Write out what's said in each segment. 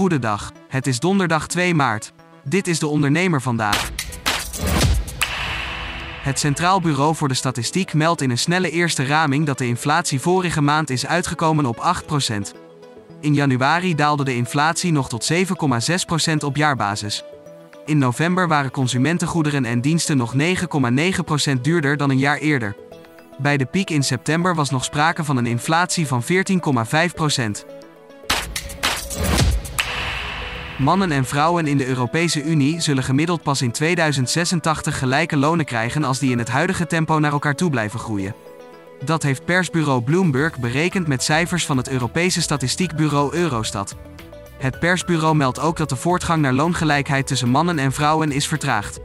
Goedendag. Het is donderdag 2 maart. Dit is de ondernemer vandaag. Het Centraal Bureau voor de Statistiek meldt in een snelle eerste raming dat de inflatie vorige maand is uitgekomen op 8%. In januari daalde de inflatie nog tot 7,6% op jaarbasis. In november waren consumentengoederen en diensten nog 9,9% duurder dan een jaar eerder. Bij de piek in september was nog sprake van een inflatie van 14,5%. Mannen en vrouwen in de Europese Unie zullen gemiddeld pas in 2086 gelijke lonen krijgen als die in het huidige tempo naar elkaar toe blijven groeien. Dat heeft persbureau Bloomberg berekend met cijfers van het Europese statistiekbureau Eurostat. Het persbureau meldt ook dat de voortgang naar loongelijkheid tussen mannen en vrouwen is vertraagd.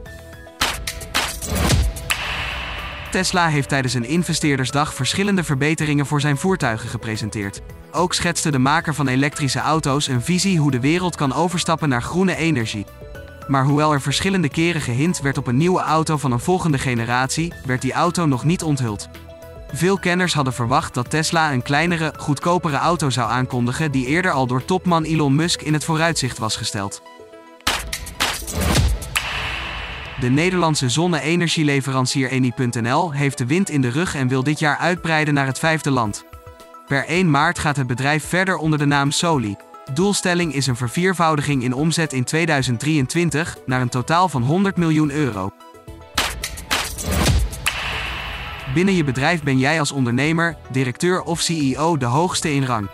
Tesla heeft tijdens een investeerdersdag verschillende verbeteringen voor zijn voertuigen gepresenteerd. Ook schetste de maker van elektrische auto's een visie hoe de wereld kan overstappen naar groene energie. Maar hoewel er verschillende keren gehind werd op een nieuwe auto van een volgende generatie, werd die auto nog niet onthuld. Veel kenners hadden verwacht dat Tesla een kleinere, goedkopere auto zou aankondigen die eerder al door topman Elon Musk in het vooruitzicht was gesteld. De Nederlandse zonne-energieleverancier Eni.nl heeft de wind in de rug en wil dit jaar uitbreiden naar het vijfde land. Per 1 maart gaat het bedrijf verder onder de naam Soli. Doelstelling is een verviervoudiging in omzet in 2023 naar een totaal van 100 miljoen euro. Binnen je bedrijf ben jij als ondernemer, directeur of CEO de hoogste in rang.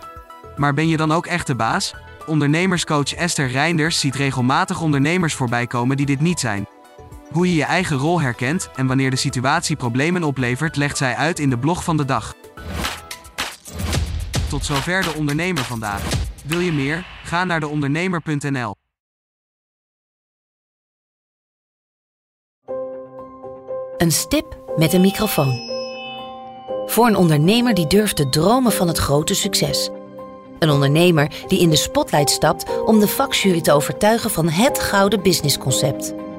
Maar ben je dan ook echt de baas? Ondernemerscoach Esther Reinders ziet regelmatig ondernemers voorbij komen die dit niet zijn. Hoe je je eigen rol herkent en wanneer de situatie problemen oplevert, legt zij uit in de blog van de dag. Tot zover de ondernemer vandaag. Wil je meer? Ga naar deondernemer.nl. Een stip met een microfoon. Voor een ondernemer die durft te dromen van het grote succes. Een ondernemer die in de spotlight stapt om de vakjury te overtuigen van het gouden businessconcept.